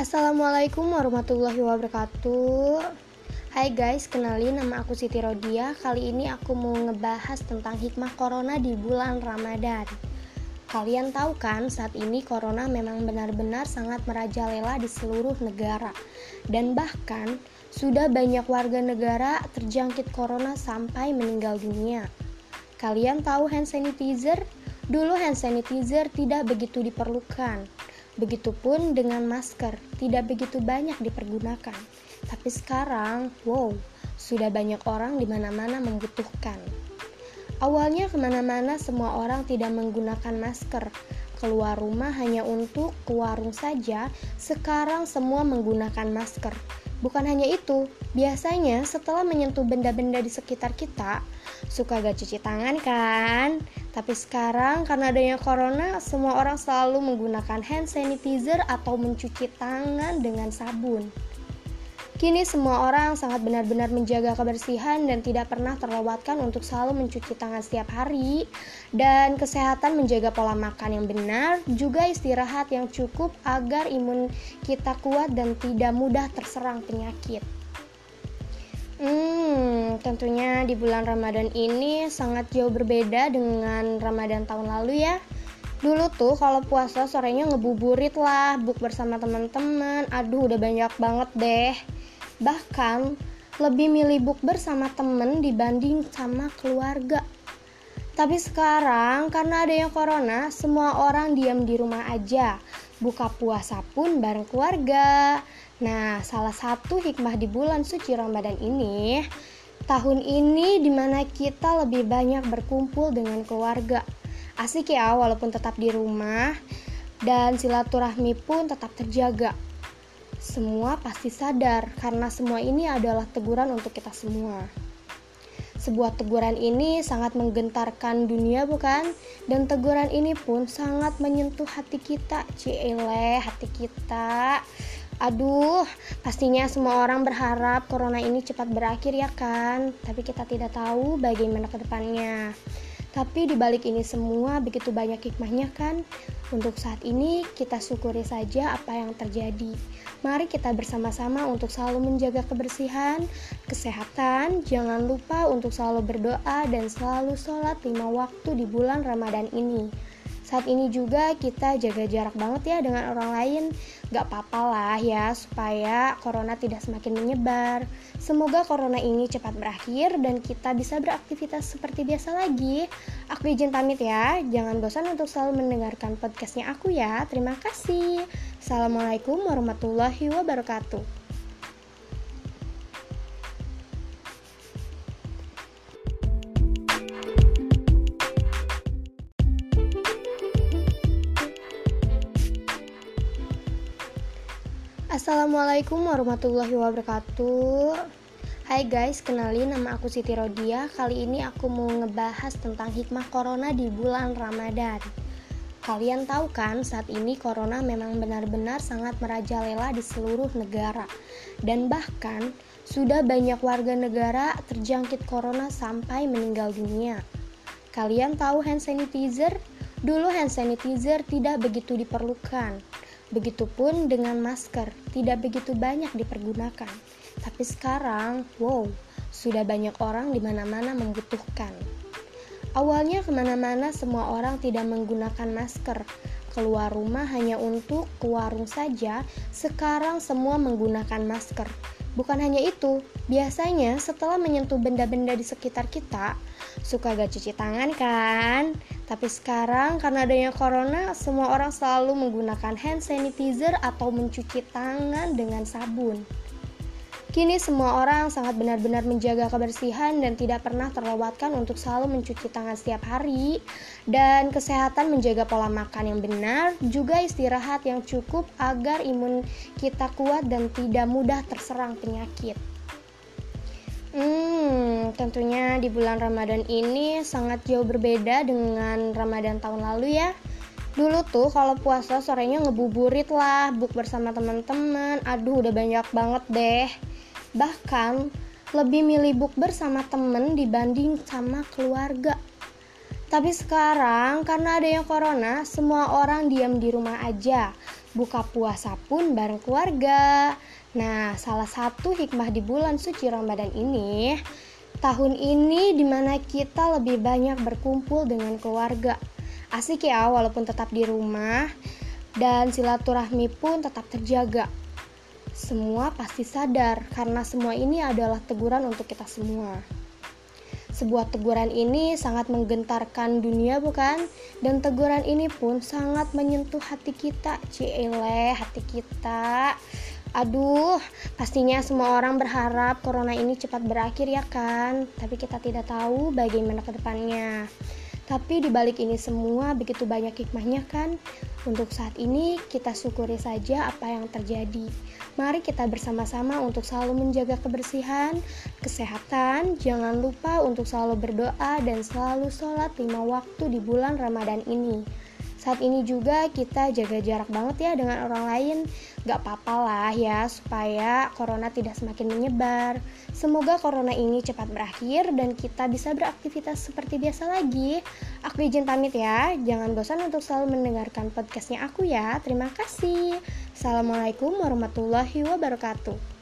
Assalamualaikum warahmatullahi wabarakatuh. Hai guys, kenalin nama aku Siti Rodia. Kali ini aku mau ngebahas tentang hikmah corona di bulan Ramadan. Kalian tahu kan saat ini corona memang benar-benar sangat merajalela di seluruh negara. Dan bahkan sudah banyak warga negara terjangkit corona sampai meninggal dunia. Kalian tahu hand sanitizer? Dulu hand sanitizer tidak begitu diperlukan Begitupun dengan masker, tidak begitu banyak dipergunakan. Tapi sekarang, wow, sudah banyak orang di mana-mana membutuhkan. Awalnya ke mana-mana semua orang tidak menggunakan masker. Keluar rumah hanya untuk ke warung saja, sekarang semua menggunakan masker. Bukan hanya itu, biasanya setelah menyentuh benda-benda di sekitar kita, suka gak cuci tangan kan? Tapi sekarang karena adanya corona, semua orang selalu menggunakan hand sanitizer atau mencuci tangan dengan sabun. Kini semua orang sangat benar-benar menjaga kebersihan dan tidak pernah terlewatkan untuk selalu mencuci tangan setiap hari dan kesehatan menjaga pola makan yang benar, juga istirahat yang cukup agar imun kita kuat dan tidak mudah terserang penyakit. Hmm, tentunya di bulan Ramadan ini sangat jauh berbeda dengan Ramadan tahun lalu ya. Dulu tuh kalau puasa sorenya ngebuburit lah, buk bersama teman-teman. Aduh, udah banyak banget deh. Bahkan lebih milih buk bersama temen dibanding sama keluarga. Tapi sekarang karena adanya corona, semua orang diam di rumah aja. Buka puasa pun bareng keluarga. Nah, salah satu hikmah di bulan suci Ramadan ini, tahun ini di mana kita lebih banyak berkumpul dengan keluarga. Asik ya, walaupun tetap di rumah, dan silaturahmi pun tetap terjaga. Semua pasti sadar, karena semua ini adalah teguran untuk kita semua. Sebuah teguran ini sangat menggentarkan dunia bukan? Dan teguran ini pun sangat menyentuh hati kita. Cile, hati kita. Aduh, pastinya semua orang berharap corona ini cepat berakhir ya kan? Tapi kita tidak tahu bagaimana ke depannya. Tapi di balik ini semua begitu banyak hikmahnya kan? Untuk saat ini kita syukuri saja apa yang terjadi. Mari kita bersama-sama untuk selalu menjaga kebersihan, kesehatan. Jangan lupa untuk selalu berdoa dan selalu sholat lima waktu di bulan Ramadan ini. Saat ini juga kita jaga jarak banget ya dengan orang lain. Gak apa-apa lah ya supaya corona tidak semakin menyebar. Semoga corona ini cepat berakhir dan kita bisa beraktivitas seperti biasa lagi. Aku izin pamit ya. Jangan bosan untuk selalu mendengarkan podcastnya aku ya. Terima kasih. Assalamualaikum warahmatullahi wabarakatuh. Assalamualaikum warahmatullahi wabarakatuh. Hai guys, kenalin nama aku Siti Rodia. Kali ini aku mau ngebahas tentang hikmah corona di bulan Ramadan. Kalian tahu kan saat ini corona memang benar-benar sangat merajalela di seluruh negara. Dan bahkan sudah banyak warga negara terjangkit corona sampai meninggal dunia. Kalian tahu hand sanitizer? Dulu hand sanitizer tidak begitu diperlukan Begitupun dengan masker, tidak begitu banyak dipergunakan. Tapi sekarang, wow, sudah banyak orang di mana-mana membutuhkan. Awalnya ke mana-mana semua orang tidak menggunakan masker. Keluar rumah hanya untuk ke warung saja, sekarang semua menggunakan masker. Bukan hanya itu, biasanya setelah menyentuh benda-benda di sekitar kita, suka gak cuci tangan kan? Tapi sekarang karena adanya corona, semua orang selalu menggunakan hand sanitizer atau mencuci tangan dengan sabun. Kini semua orang sangat benar-benar menjaga kebersihan dan tidak pernah terlewatkan untuk selalu mencuci tangan setiap hari dan kesehatan menjaga pola makan yang benar, juga istirahat yang cukup agar imun kita kuat dan tidak mudah terserang penyakit. Hmm, tentunya di bulan Ramadan ini sangat jauh berbeda dengan Ramadan tahun lalu ya. Dulu tuh kalau puasa sorenya ngebuburit lah, buk bersama teman-teman. Aduh, udah banyak banget deh. Bahkan lebih milih buk bersama temen dibanding sama keluarga. Tapi sekarang karena adanya corona, semua orang diam di rumah aja. buka puasa pun bareng keluarga. Nah, salah satu hikmah di bulan suci Ramadan ini, tahun ini di mana kita lebih banyak berkumpul dengan keluarga. Asik ya, walaupun tetap di rumah, dan silaturahmi pun tetap terjaga. Semua pasti sadar karena semua ini adalah teguran untuk kita semua. Sebuah teguran ini sangat menggentarkan dunia bukan? Dan teguran ini pun sangat menyentuh hati kita. Ciele, hati kita. Aduh, pastinya semua orang berharap corona ini cepat berakhir ya kan? Tapi kita tidak tahu bagaimana ke depannya. Tapi dibalik ini semua begitu banyak hikmahnya kan? Untuk saat ini kita syukuri saja apa yang terjadi. Mari kita bersama-sama untuk selalu menjaga kebersihan, kesehatan. Jangan lupa untuk selalu berdoa dan selalu sholat lima waktu di bulan Ramadan ini. Saat ini juga kita jaga jarak banget ya dengan orang lain. Gak apa-apa lah ya supaya corona tidak semakin menyebar. Semoga corona ini cepat berakhir dan kita bisa beraktivitas seperti biasa lagi. Aku izin pamit ya. Jangan bosan untuk selalu mendengarkan podcastnya aku ya. Terima kasih. Assalamualaikum warahmatullahi wabarakatuh.